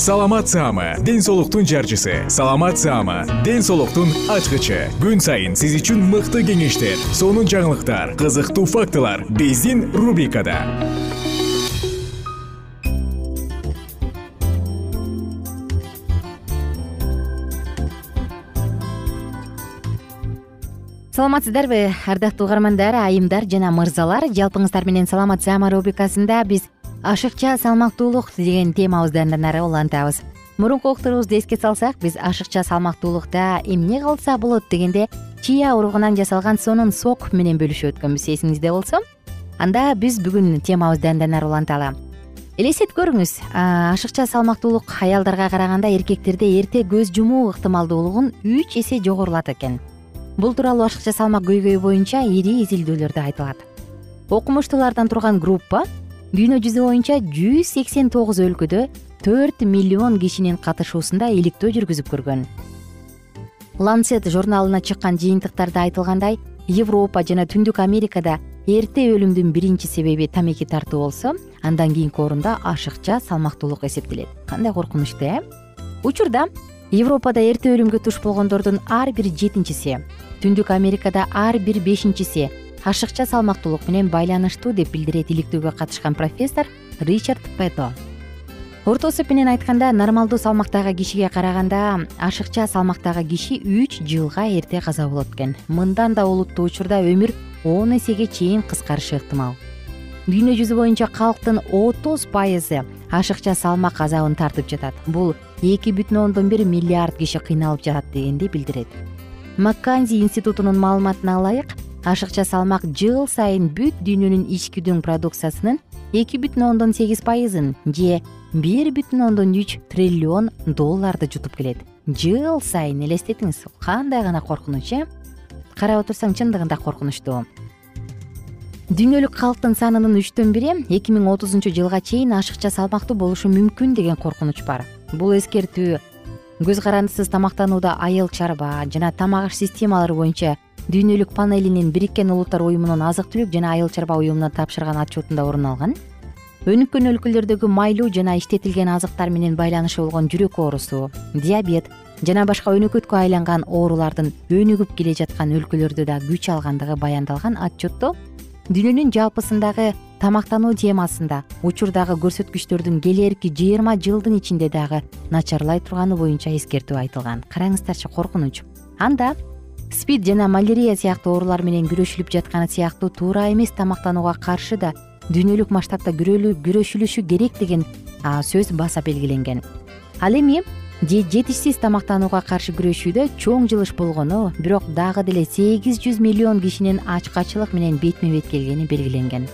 саламат саама ден соолуктун жарчысы. Саламат саама ден соолуктун ачкычы. Күн сайын сиз үчүн мыкты кеңештер сонун жаңылыктар кызыктуу фактылар биздин рубрикада. Саламатсыздарбы ардактуу угармандар айымдар жана мырзалар. Жалпыңыздар менен саламат саама рубрикасында биз ашыкча салмактуулук деген темабызды андан ары улантабыз. Мурунку уктурубузду эске салсак биз ашыкча салмактуулукта эмне кылса болот дегенде чия уруугунан жасалган сонун сок менен бөлүшүп өткөнбүз. Эсиңизде болсо анда биз бүгүн темабызды андан ары уланталы элестетип көрүңүз ашыкча салмактуулук аялдарга караганда эркектерде эрте көз жумуу ыктымалдуулугун үч эсе жогорулатат экен. Бул тууралуу ашыкча салмак көйгөйү боюнча ири изилдөөлөрдө айтылат. Окумуштуулардан турган группа дүйнө жүзү боюнча жүз сексен тогуз өлкөдө төрт миллион кишинин катышуусунда иликтөө жүргүзүп көргөн. Ланцет журналына чыккан жыйынтыктарда айтылгандай европа жана түндүк америкада эрте өлүмдүн биринчи себеби тамеки тартуу болсо андан кийинки орунда ашыкча салмактуулук эсептелет. Кандай коркунучтуу э? Учурда европада эрте өлүмгө туш болгондордун ар бир жетинчиси түндүк америкада ар бир бешинчиси ашыкча салмактуулук менен байланыштуу деп билдирет иликтөөгө катышкан профессор ричард пето орто эсеп менен айтканда нормалдуу салмактагы кишиге караганда ашыкча салмактагы киши үч жылга эрте каза болот экен. Мындан да олуттуу учурда өмүр он эсеге чейин кыскарышы ыктымал. Дүйнө жүзү боюнча калктын отуз пайызы ашыкча салмак азабын тартып жатат. Бул эки бүтүн ондон бир миллиард киши кыйналып жатат дегенди билдирет. Макканзи институтунун маалыматына ылайык ашыкча салмак жыл сайын бүт дүйнөнүн ички дүң продукциясынын эки бүтүн ондон сегиз пайызын же бир бүтүн ондон үч триллион долларды жутуп келет. Жыл сайын элестетиңиз кандай гана коркунуч э? Карап отурсаң чындыгында коркунучтуу. Дүйнөлүк калктын санынын үчтөн бири эки миң отузунчу жылга чейин ашыкча салмактуу болушу мүмкүн деген коркунуч бар. Бул эскертүү көз карандысыз тамактанууда айыл чарба жана тамак аш системалары боюнча дүйнөлүк панелинин бириккен улуттар уюмунун азык түлүк жана айыл чарба уюмуна тапшырган отчетунда орун алган. Өнүккөн өлкөлөрдөгү майлуу жана иштетилген азыктар менен байланышы болгон жүрөк оорусу диабет жана башка өнөкөткө айланган оорулардын өнүгүп келе жаткан өлкөлөрдө да күч алгандыгы баяндалган отчетто дүйнөнүн жалпысындагы тамактануу темасында учурдагы көрсөткүчтөрдүн келэрки жыйырма жылдын ичинде дагы начарлай турганы боюнча эскертүү айтылган. Караңыздарчы коркунуч. Анда спид жана малярия сыяктуу оорулар менен күрөшүлүп жатканы сыяктуу туура эмес тамактанууга каршы да дүйнөлүк масштабта күрөшүлүшү керек деген сөз баса белгиленген. Ал эми жетишсиз тамактанууга каршы күрөшүүдө чоң жылыш болгону бирок дагы деле сегиз жүз миллион кишинин ачкачылык менен бетме бет келгени белгиленген.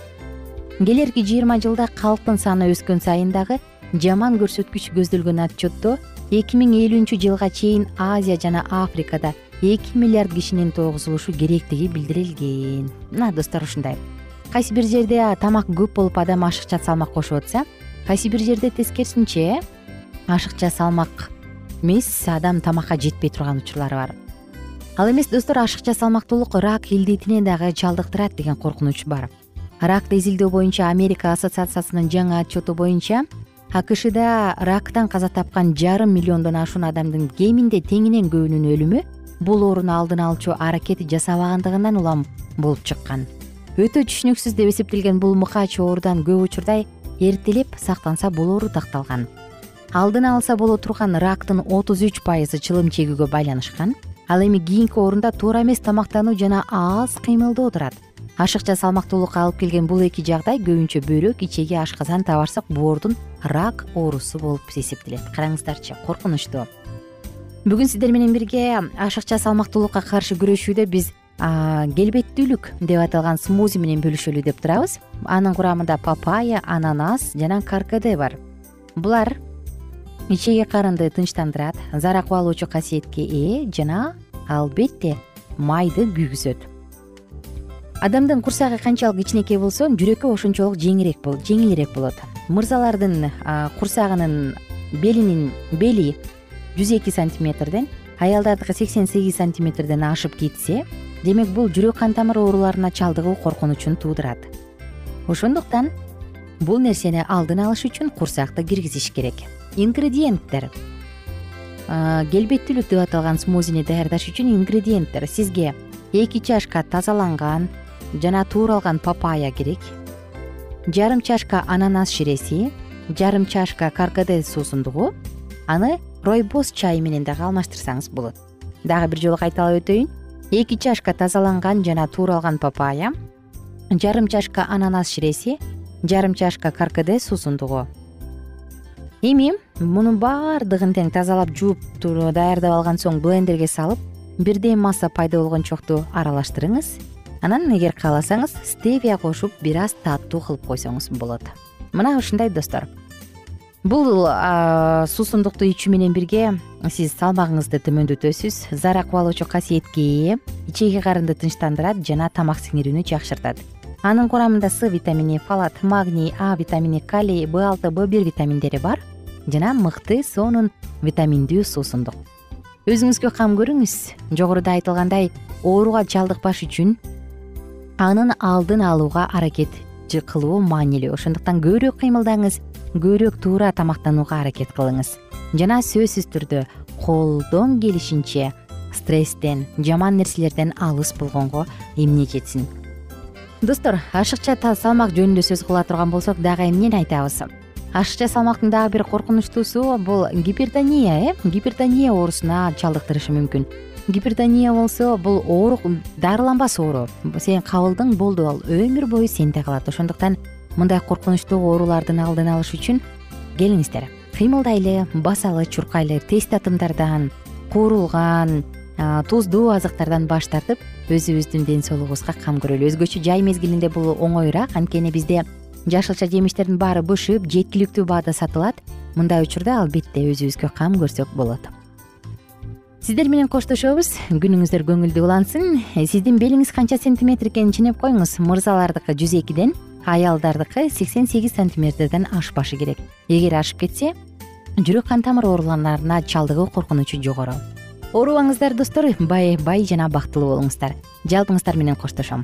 Келэрки жыйырма жылда калктын саны өскөн сайын дагы жаман көрсөткүч көздөлгөн отчетто эки миң элүүнчү жылга чейин азия жана африкада эки миллиард кишинин тойгузулушу керектиги билдирилген. Мына достор ушундай. Кайсы бир жерде тамак көп болуп адам ашыкча салмак кошуп атса кайсы бир жерде тескерисинче ашыкча салмак эмес адам тамакка жетпей турган учурлары бар. Ал эмес достор ашыкча салмактуулук рак илдетине дагы чалдыктырат деген коркунуч бар. Ракты изилдөө боюнча америка ассоциациясынын жаңы отчету боюнча акшда рактан каза тапкан жарым миллиондон ашуун адамдын кеминде теңинен көбүнүн өлүмү бул ооруну алдын алчу аракет жасабагандыгынан улам болуп чыккан. Өтө түшүнүксүз деп эсептелген бул мыкаачы оорудан көп учурда эртелеп сактанса болору такталган. Алдын алса боло турган рактын отуз үч пайызы чылым чегүүгө байланышкан ал эми кийинки орунда туура эмес тамактануу жана аз кыймылдоо турат ашыкча салмактуулукка алып келген бул эки жагдай көбүнчө бөйрөк ичеги ашказан табарсак боордун рак оорусу болуп эсептелет. Караңыздарчы коркунучтуу бүгүн сиздер менен бирге ашыкча салмактуулукка каршы күрөшүүдө биз келбеттүүлүк деп аталган смузи менен бөлүшөлү деп турабыз. Анын курамында папайя ананас жана каркаде бар. Булар ичеги карынды тынчтандырат зарак алуучу касиетке ээ жана албетте майды күйгүзөт. Адамдын курсагы канчалык кичинекей болсо жүрөккө ошончолук жеңилирээк болот. Мырзалардын курсагынын белинин бели жүз эки сантиметрден аялдардыкы сексен сегиз сантиметрден ашып кетсе демек бул жүрөк кан тамыр ооруларына чалдыгуу коркунучун туудурат ошондуктан бул нерсени алдын алыш үчүн курсакты киргизиш керек. Ингредиенттер. Келбеттүүлүк деп аталган смузини даярдаш үчүн ингредиенттер. Сизге эки чашка тазаланган жана тууралган папайя керек жарым чашка ананас ширеси жарым чашка каркаде суусундугу аны ройбоз чайы менен дагы алмаштырсаңыз болот. Дагы бир жолу кайталап өтөйүн. Эки чашка тазаланган жана тууралган папайя жарым чашка ананас ширеси жарым чашка каркаде суусундугу эми мунун баардыгын тең тазалап жууп даярдап алган соң блендерге салып бирден масса пайда болгончокту аралаштырыңыз. Анан эгер кааласаңыз стевия кошуп бир аз таттуу кылып койсоңуз болот. Мына ушундай достор бул суусундукту ичүү менен бирге сиз салмагыңызды төмөндөтөсүз. Зарак алуучу касиетке ээ ичеги карынды тынчтандырат жана тамак сиңирүүнү жакшыртат. Анын курамында с витамини фалат магний а витамини калий б алты б бир витаминдери бар жана мыкты сонун витаминдүү суусундук. Өзүңүзгө кам көрүңүз. Жогоруда айтылгандай ооруга чалдыкпаш үчүн анын алдын алууга аракет кылуу маанилүү. Ошондуктан көбүрөөк кыймылдаңыз көбүрөөк туура тамактанууга аракет кылыңыз. Жана сөзсүз түрдө колдон келишинче стресстен жаман нерселерден алыс болгонго эмне жетсин? Достор ашыкча салмак жөнүндө сөз кыла турган болсок дагы эмнени айтабыз? Ашыкча салмактын дагы бир коркунучтуусу бул гипертония э? Гипертония оорусуна чалдыктырышы мүмкүн гипертония болсо бул оору дарыланбас оору сен кабылдың болду. Ал өмүр бою сенде калат. Ошондуктан мындай коркунучтуу оорулардын алдын алыш үчүн келиңиздер. Кыймылдайлы басалы чуркайлы тез татымдардан куурулган туздуу азыктардан баш тартып өзүбүздүн ден соолугубузга кам көрөлү. Өзгөчө жай мезгилинде бул оңоюраак анткени бизде жашылча жемиштердин баары бышып жеткиликтүү баада сатылат. Мындай учурда албетте өзүбүзгө кам көрсөк болот сиздер менен коштошобуз. Күнүңүздөр көңүлдүү улансын. Э, сиздин белиңиз канча сантиметр экенин ченеп коюңуз мырзалардыкы жүз экиден аялдардыкы сексен сегиз сантиметрден ашпашы керек. Эгер ашып кетсе жүрөк кан тамыр ооруларына чалдыгуу коркунучу жогору. Оорубаңыздар достор. Бай бай жана бактылуу болуңуздар. Жалпыңыздар менен коштошом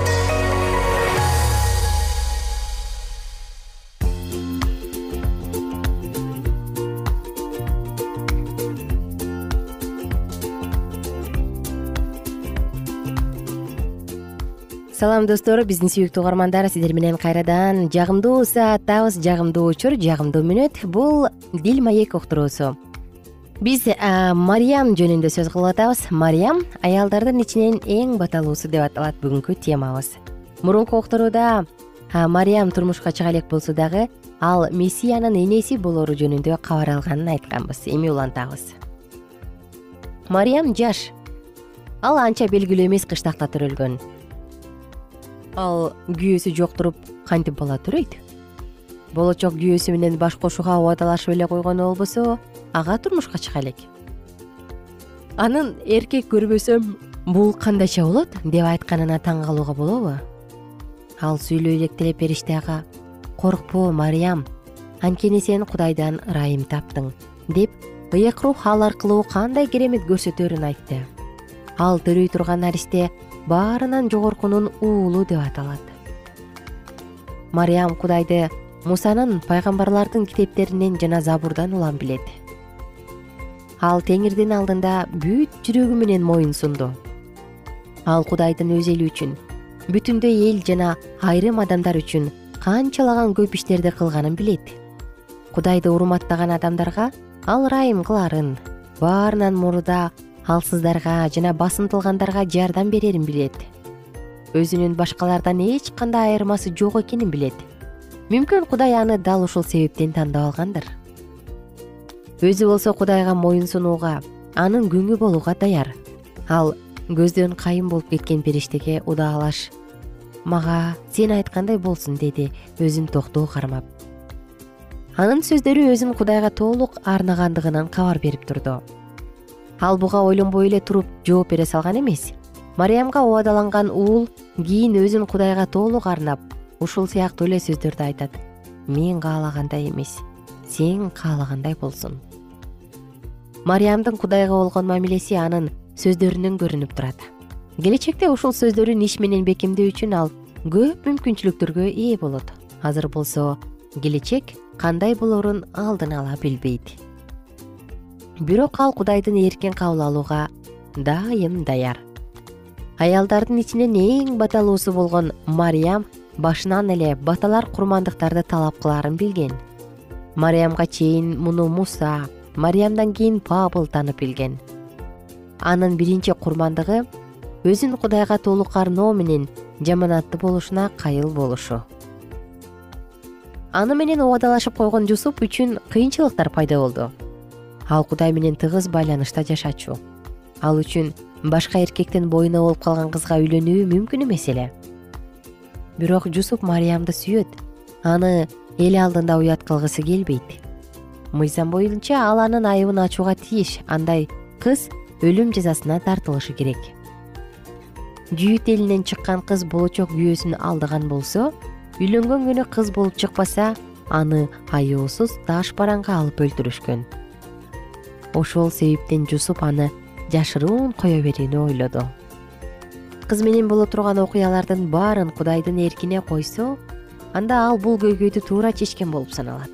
салам достор. Биздин сүйүктүү угармандар сиздер менен кайрадан жагымдуу сааттабыз жагымдуу учур жагымдуу мүнөт. Бул дил маек уктуруусу. Биз мариям жөнүндө сөз кылып атабыз. Мариям аялдардын ичинен эң баталуусу деп аталат бүгүнкү темабыз. Мурунку уктурууда мариям турмушка чыга элек болсо дагы ал мессиянын энеси болору жөнүндө кабар алганын айтканбыз. Эми улантабыз мариям жаш. Ал анча белгилүү эмес кыштакта төрөлгөн ал күйөөсү жок туруп кантип бала төрөйт болочок күйөөсү менен баш кошууга убадалашып эле койгону болбосо ага турмушка чыга элек. Анын эркек көрбөсөм бул кандайча болот деп айтканына таң калууга болобу? Ал сүйлөй электе эле периште ага коркпо мариям анткени сен кудайдан ырайым таптың деп ыйык рух ал аркылуу кандай керемет көрсөтөрүн айтты. Ал төрөй турган наристе баарынан жогоркунун уулу деп аталат. Мариям кудайды мусанын пайгамбарлардын китептеринен жана забурдан улам билет. Ал теңирдин алдында бүт жүрөгү менен моюн сунду. Ал кудайдын өз эли үчүн бүтүндөй эл жана айрым адамдар үчүн канчалаган көп иштерди кылганын билет. Кудайды урматтаган адамдарга ал ырайым кыларын баарынан мурда алсыздарга жана басынтылгандарга жардам берерин билет. Өзүнүн башкалардан эч кандай айырмасы жок экенин билет. Мүмкүн кудай аны дал ушул себептен тандап алгандыр. Өзү болсо кудайга моюн сунууга анын күңү болууга даяр. Ал көздөн кайын болуп кеткен периштеге удаалаш мага сен айткандай болсун деди өзүн токтоо кармап. Анын сөздөрү өзүн кудайга толук арнагандыгынан кабар берип турду ал буга ойлонбой эле туруп жооп бере салган эмес. Мариямга убадаланган уул кийин өзүн кудайга толук арнап ушул сыяктуу эле сөздөрдү айтат. Мен каалагандай эмес сен каалагандай болсун мариямдын кудайга болгон мамилеси анын сөздөрүнөн көрүнүп турат. Келечекте ушул сөздөрүн иш менен бекемдөө үчүн ал көп мүмкүнчүлүктөргө ээ болот. Азыр болсо келечек кандай болорун алдын ала билбейт бирок ал кудайдын эркин кабыл алууга дайым даяр. Аялдардын ичинен эң баталуусу болгон мариям башынан эле баталар курмандыктарды талап кылаарын билген. Мариямга чейин муну муса мариямдан кийин пабыл таанып билген. Анын биринчи курмандыгы өзүн кудайга толук арноо менен жаманаттуу болушуна кайыл болушу. Аны менен убадалашып койгон жусуп үчүн кыйынчылыктар пайда болду ал кудай менен тыгыз байланышта жашачу. Ал үчүн башка эркектин боюна болуп калган кызга үйлөнүү мүмкүн эмес эле. Бирок жусуп мариямды сүйөт аны эл алдында уят кылгысы келбейт. Мыйзам боюнча ал анын айыбын ачууга тийиш андай кыз өлүм жазасына тартылышы керек. Жүйүт элинен чыккан кыз болочок күйөөсүн алдаган болсо үйлөнгөн күнү кыз болуп чыкпаса аны аяусуз таш бараңга алып өлтүрүшкөн ошол себептен жусуп аны жашыруун кое берүүнү ойлоду. Кыз менен боло турган окуялардын баарын кудайдын эркине койсо анда ал бул көйгөйдү туура чечкен болуп саналат.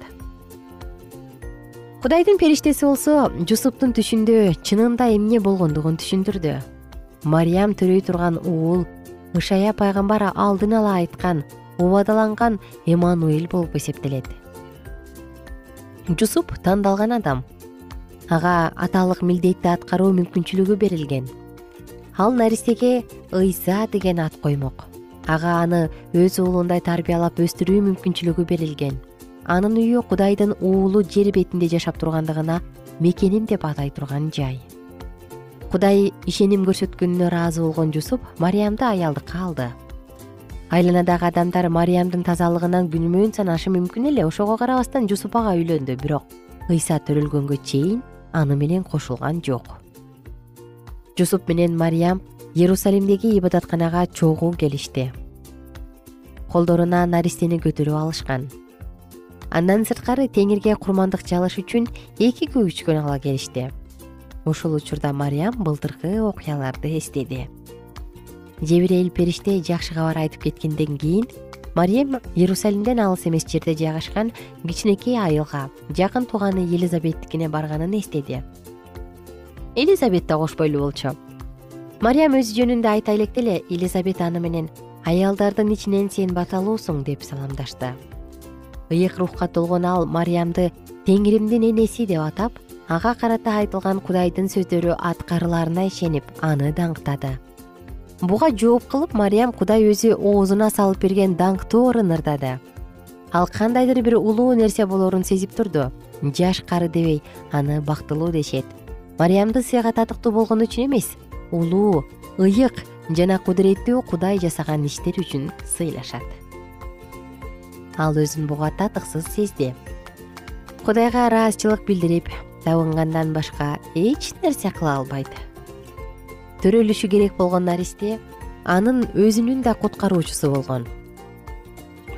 Кудайдын периштеси болсо жусуптун түшүндө чынында эмне болгондугун түшүндүрдү. Мариям төрөй турган уул ышая пайгамбар алдын ала айткан убадаланган эмануэль болуп эсептелет. Жусуп тандалган адам ага аталык милдетти аткаруу мүмкүнчүлүгү берилген. Ал наристеге ыйса деген ат коймок. Ага аны өз уулундай тарбиялап өстүрүү мүмкүнчүлүгү берилген. Анын үйү кудайдын уулу жер бетинде жашап тургандыгына мекеним деп атай турган жай. Кудай ишеним көрсөткөнүнө ыраазы болгон жусуп мариямды аялдыкка алды. Айланадагы адамдар мариямдын тазалыгынан күнүмөн санашы мүмкүн эле ошого карабастан жусуп ага үйлөндү. Бирок ыйса төрөлгөнгө чейин аны менен кошулган жок. Жусуп менен мариям иерусалимдеги ибадатканага чогуу келишти. Колдоруна наристени көтөрүп алышкан. Андан сырткары теңирге курмандык чалыш үчүн эки көгүчкөн ала келишти. Ушул учурда мариям былтыркы окуяларды эстеди. Жебирейил периште жакшы кабар айтып кеткенден кийин мариям иерусалимден алыс эмес жерде жайгашкан кичинекей айылга жакын тууганы елизабеттикине барганын эстеди. Элизабет да кош бойлуу болчу. Мариям өзү жөнүндө айта электе эле элизабет аны менен аялдардын ичинен сен баталуусуң деп саламдашты. Ыйык рухка толгон ал мариямды теңиримдин энеси деп атап ага карата айтылган кудайдын сөздөрү аткарыларына ишенип аны даңктады буга жооп кылып мариям кудай өзү оозуна салып берген даңктуу орун ырдады. Ал кандайдыр бир улуу нерсе болорун сезип турду. Жаш кары дебей аны бактылуу дешет. Мариямды сыйга татыктуу болгону үчүн эмес улуу ыйык жана кудуреттүү кудай жасаган иштер үчүн сыйлашат ал өзүн буга татыксыз сезди кудайга ыраазычылык билдирип табынгандан башка эч нерсе кыла албайт төрөлүшү керек болгон наристе анын өзүнүн да куткаруучусу болгон.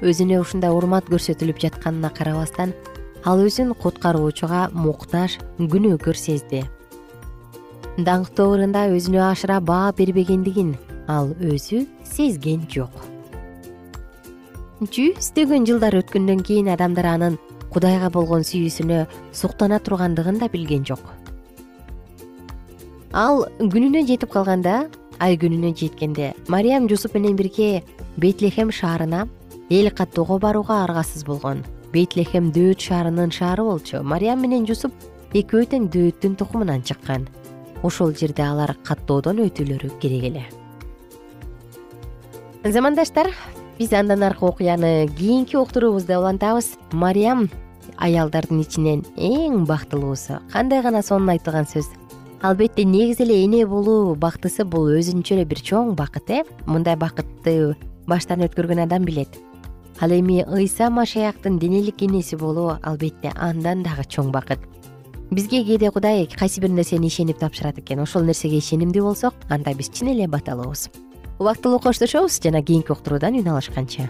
Өзүнө ушундай урмат көрсөтүлүп жатканына карабастан ал өзүн куткаруучуга муктаж күнөөкөр сезди даңктуу ырында өзүнө ашыра баа бербегендигин ал өзү сезген жок. Жүздөгөн жылдар өткөндөн кийин адамдар анын кудайга болгон сүйүүсүнө суктана тургандыгын да билген жок ал күнүнө жетип калганда ай күнүнө жеткенде мариям жусуп менен бирге бейтлехем шаарына эл каттоого барууга аргасыз болгон. Бейтлехем дөөт шаарынын шаары болчу. Мариям менен жусуп экөө тең дөөттүн тукумунан чыккан. Ошол жерде алар каттоодон өтүүлөрү керек эле. Замандаштар биз андан аркы окуяны кийинки уктуруубузда улантабыз. Мариям аялдардын ичинен эң бактылуусу кандай гана сонун айтылган сөз албетте негизи эле эне болуу бактысы бул өзүнчө эле бир чоң бакыт э? Мындай бакытты баштан өткөргөн адам билет. Ал эми ыйса машаяктын денелик энеси болуу албетте андан дагы чоң бакыт. Бизге кээде кудай кайсы бир нерсени ишенип тапшырат экен? Ошол нерсеге ишенимдүү болсок анда биз чын эле баталуубуз убактылуу коштошобуз жана кийинки уктуруудан үн алышканча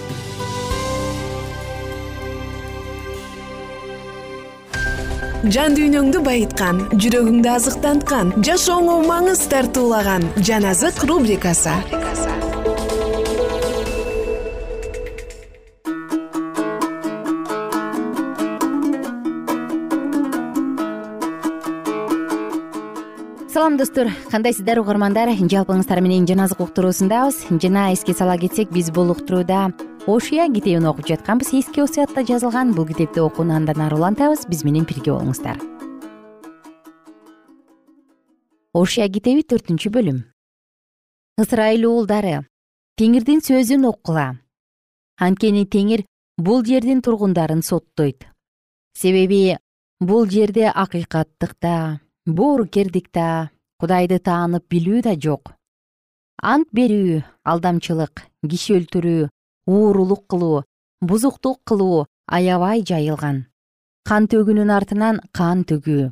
жан дүйнөңдү байыткан жүрөгүңдү азыктанткан жашооңо маңыз тартуулаган жан азык рубрикасы. Салам достор. Кандайсыздар угармандар? Жалпыңыздар менен жан азык уктуруусундабыз. Жана эске сала кетсек биз бул уктурууда ошуя китебин окуп жатканбыз. Эски осуятта жазылган бул китепти окууну андан ары улантабыз. Биз менен бирге болуңуздар. Ошуя китеби төртүнчү бөлүм. Ысрайыл уулдары. Теңирдин сөзүн уккула анткени теңир бул жердин тургундарын соттойт. Себеби бул жерде акыйкаттык да боорукердик да кудайды таанып билүү да жок. Ант берүү алдамчылык киши өлтүрүү уурулук кылуу бузуктук кылуу аябай жайылган. Кан төгүүнүн артынан кан төгүү.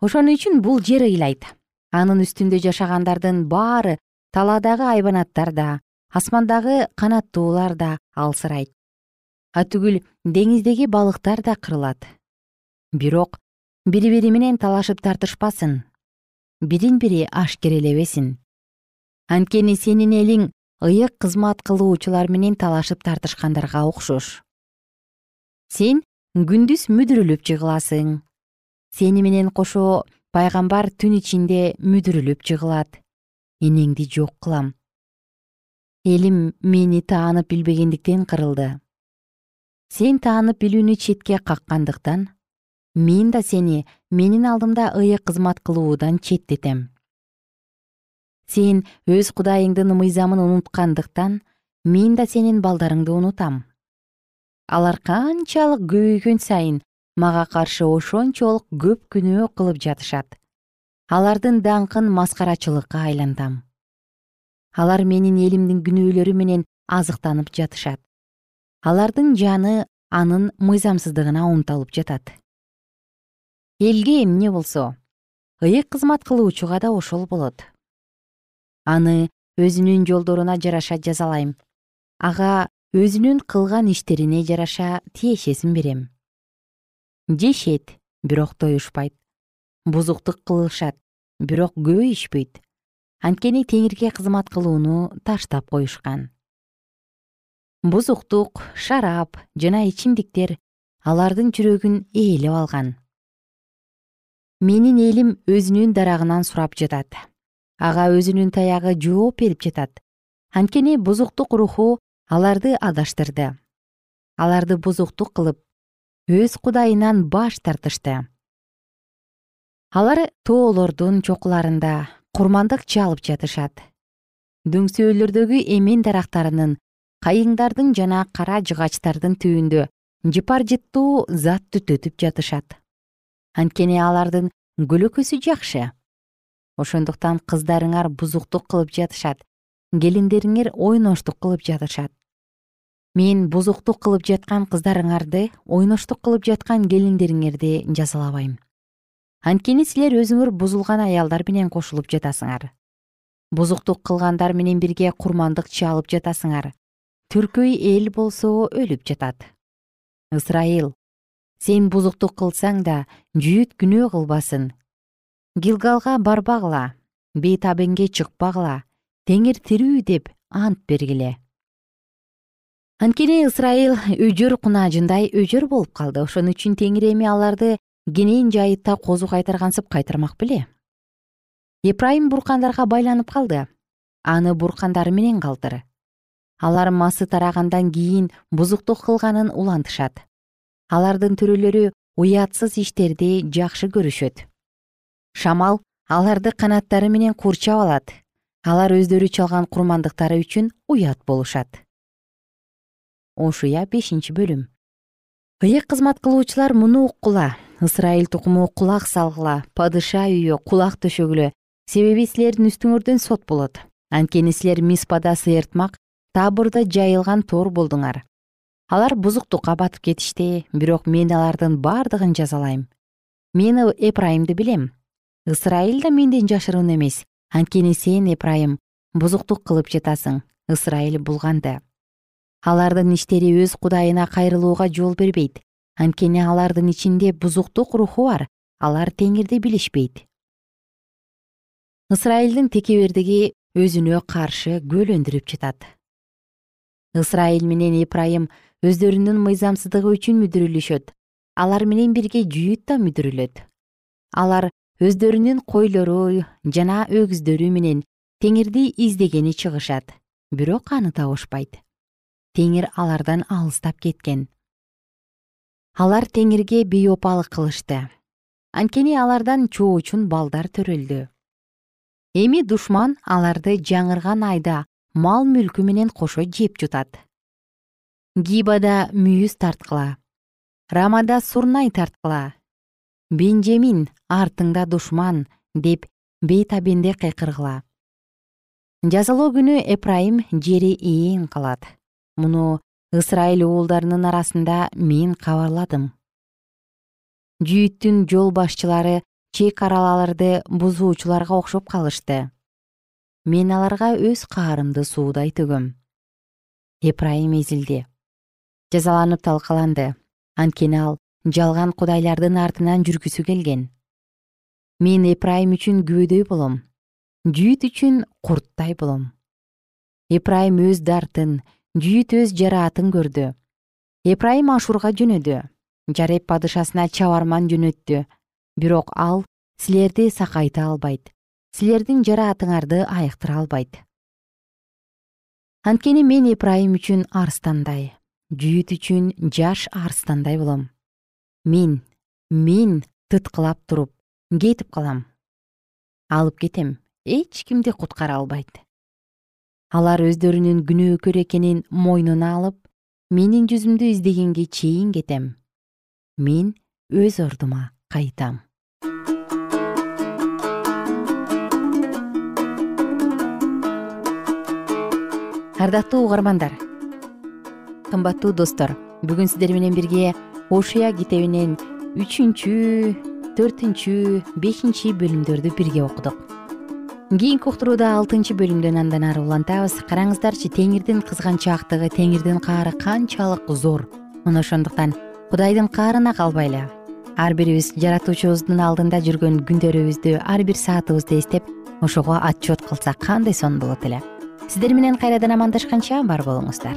Ошон үчүн бул жер ыйлайт. Анын үстүндө жашагандардын баары талаадагы айбанаттар да асмандагы канаттуулар да алсырайт. Атүгүл деңиздеги балыктар да кырылат. Бирок бири бири менен талашып тартышпасын. Бирин бири ашкерелебесин анткени сенин элиң ыйык кызмат кылуучулар менен талашып тартышкандарга окшош. Сен күндүз мүдүрүлүп жыгыласың. Сени менен кошо пайгамбар түн ичинде мүдүрүлүп жыгылат. Энеңди жок кылам. Элим мени таанып билбегендиктен кырылды. Сен таанып билүүнү четке каккандыктан мен да сени менин алдымда ыйык кызмат кылуудан четтетем сен өз кудайыңдын мыйзамын унуткандыктан мен да сенин балдарыңды унутам. Алар канчалык көбөйгөн сайын мага каршы ошончолук көп күнөө кылып жатышат. Алардын даңкын маскарачылыкка айлантам. Алар менин элимдин күнөөлөрү менен азыктанып жатышат. Алардын жаны анын мыйзамсыздыгына умталып жатат. Элге эмне болсо ыйык кызмат кылуучуга да ошол болот аны өзүнүн жолдоруна жараша жазалайм. Ага өзүнүн кылган иштерине жараша тиешесин берем. Жешет бирок тоюшпайт. Бузуктук кылышат бирок ичпейт анткени теңирге кызмат кылууну таштап коюшкан. Бузуктук шарап жана ичимдиктер алардын жүрөгүн ээлеп алган. Менин элим өзүнүн дарагынан сурап жатат ага өзүнүн таягы жооп берип жатат. Анткени бузуктук руху аларды адаштырды аларды бузуктук кылып өз кудайынан баш тартышты. Алар тоолордун чокуларында курмандык чалып жатышат. Дөңсөөлөрдөгү эмен дарактарынын кайыңдардын жана кара жыгачтардын түбүндө жыпар жыттуу зат түтөтүп жатышат. Анткени алардын көлөкөсү жакшы ошондуктан кыздарыңар бузуктук кылып жатышат келиндериңер ойноштук кылып жатышат. Мен бузуктук кылып жаткан кыздарыңарды ойноштук кылып жаткан келиндериңерди жазалабайм. Анткени силер өзүңөр бузулган аялдар менен кошулуп жатасыңар. Бузуктук кылгандар менен бирге курмандык чалып жатасыңар. Түркөй эл болсо өлүп жатат. Ысрайыл сен бузуктук кылсаң да жүйүт күнөө кылбасын гилгалга барбагыла бейтабенге чыкпагыла теңир тирүү деп ант бергиле. Анткени ысрайыл өжөр кунаажындай өжөр болуп калды. Ошон үчүн теңир эми аларды кенен жайытта козу кайтаргансып кайтармак беле. Эпрайым буркандарга байланып калды. Аны буркандары менен калтыр. Алар масы тарагандан кийин бузуктук кылганын улантышат. Алардын төрөлөрү уятсыз иштерди жакшы көрүшөт шамал аларды канаттары менен курчап алат. Алар өздөрү чалган курмандыктары үчүн уят болушат. Ошуя бешинчи бөлүм. Ыйык кызмат кылуучулар муну уккула? Ысрайыл тукуму кулак салгыла? Падыша үйү кулак төшөгүлө? Себеби силердин үстүңөрдөн сот болот. Анткени силер миспада сыйыртмак табырда жайылган тор болдуңар. Алар бузуктукка батып кетишти бирок мен алардын бардыгын жазалайм. Мен эпрайымды билем ысрайыл да менден жашыруун эмес. Анткени сен эпрайым бузуктук кылып жатасың. Ысрайыл булганды алардын иштери өз кудайына кайрылууга жол бербейт. Анткени алардын ичинде бузуктук руху бар. Алар теңирди билишпейт. Ысрайылдын текебердиги өзүнө каршы күбөлөндүрүп жатат. Ысрайыл менен ипрайым өздөрүнүн мыйзамсыздыгы үчүн мүдүрүлүшөт. Алар менен бирге жүйүт да мүдүрүлөт. Алар өздөрүнүн койлору жана өгүздөрү менен теңирди издегени чыгышат. Бирок аны табышпайт. Теңир алардан алыстап кеткен. Алар теңирге бейопалык кылышты. Анткени алардан чоочун балдар төрөлдү. Эми душман аларды жаңырган айда мал мүлкү менен кошо жеп жутат. Гибада мүйүз тарткыла. Рамада сурнай тарткыла бенжемин артыңда душман деп бейтабенде кыйкыргыла. Жазалоо күнү эпрайым жери ээн калат. Муну ысрайыл уулдарынын арасында мен кабарладым. Жүйүттүн жол башчылары чек аралаларды бузуучуларга окшоп калышты. Мен аларга өз каарымды суудай төгөм эпрайым эзилди. Жазаланып талкаланды. Анткени ал жалган кудайлардын артынан жүргүсү келген. Мен эпрайым үчүн күбөдөй болом жүйүт үчүн курттай болом. Эпрайым өз дартын жүйүт өз жараатын көрдү. Эпрайым ашурга жөнөдү жареп падышасына чабарман жөнөттү. Бирок ал силерди сакайта албайт силердин жараатыңарды айыктыра албайт. Анткени мен эпрайым үчүн арстандай жүйүт үчүн жаш арстандай болом мен мен тыткылап туруп кетип калам. Алып кетем эч кимди куткара албайт. Алар өздөрүнүн күнөөкөр экенин мойнуна алып менин жүзүмдү издегенге чейин кетем. Мен өз ордума кайтам. Ардактуу угармандар кымбаттуу достор бүгүн сиздер менен бирге ошуя китебинен үчүнчү төртүнчү бешинчи бөлүмдөрдү бирге окудук. Кийинки уктурууда алтынчы бөлүмдөн андан ары улантабыз. Караңыздарчы теңирдин кызганчаактыгы теңирдин каары канчалык зор. Мына ошондуктан кудайдын каарына калбайлы. Ар бирибиз жаратуучубуздун алдында жүргөн күндөрүбүздү ар бир саатыбызды эстеп ошого отчет кылсак кандай сонун болот эле. Сиздер менен кайрадан амандашканча бар болуңуздар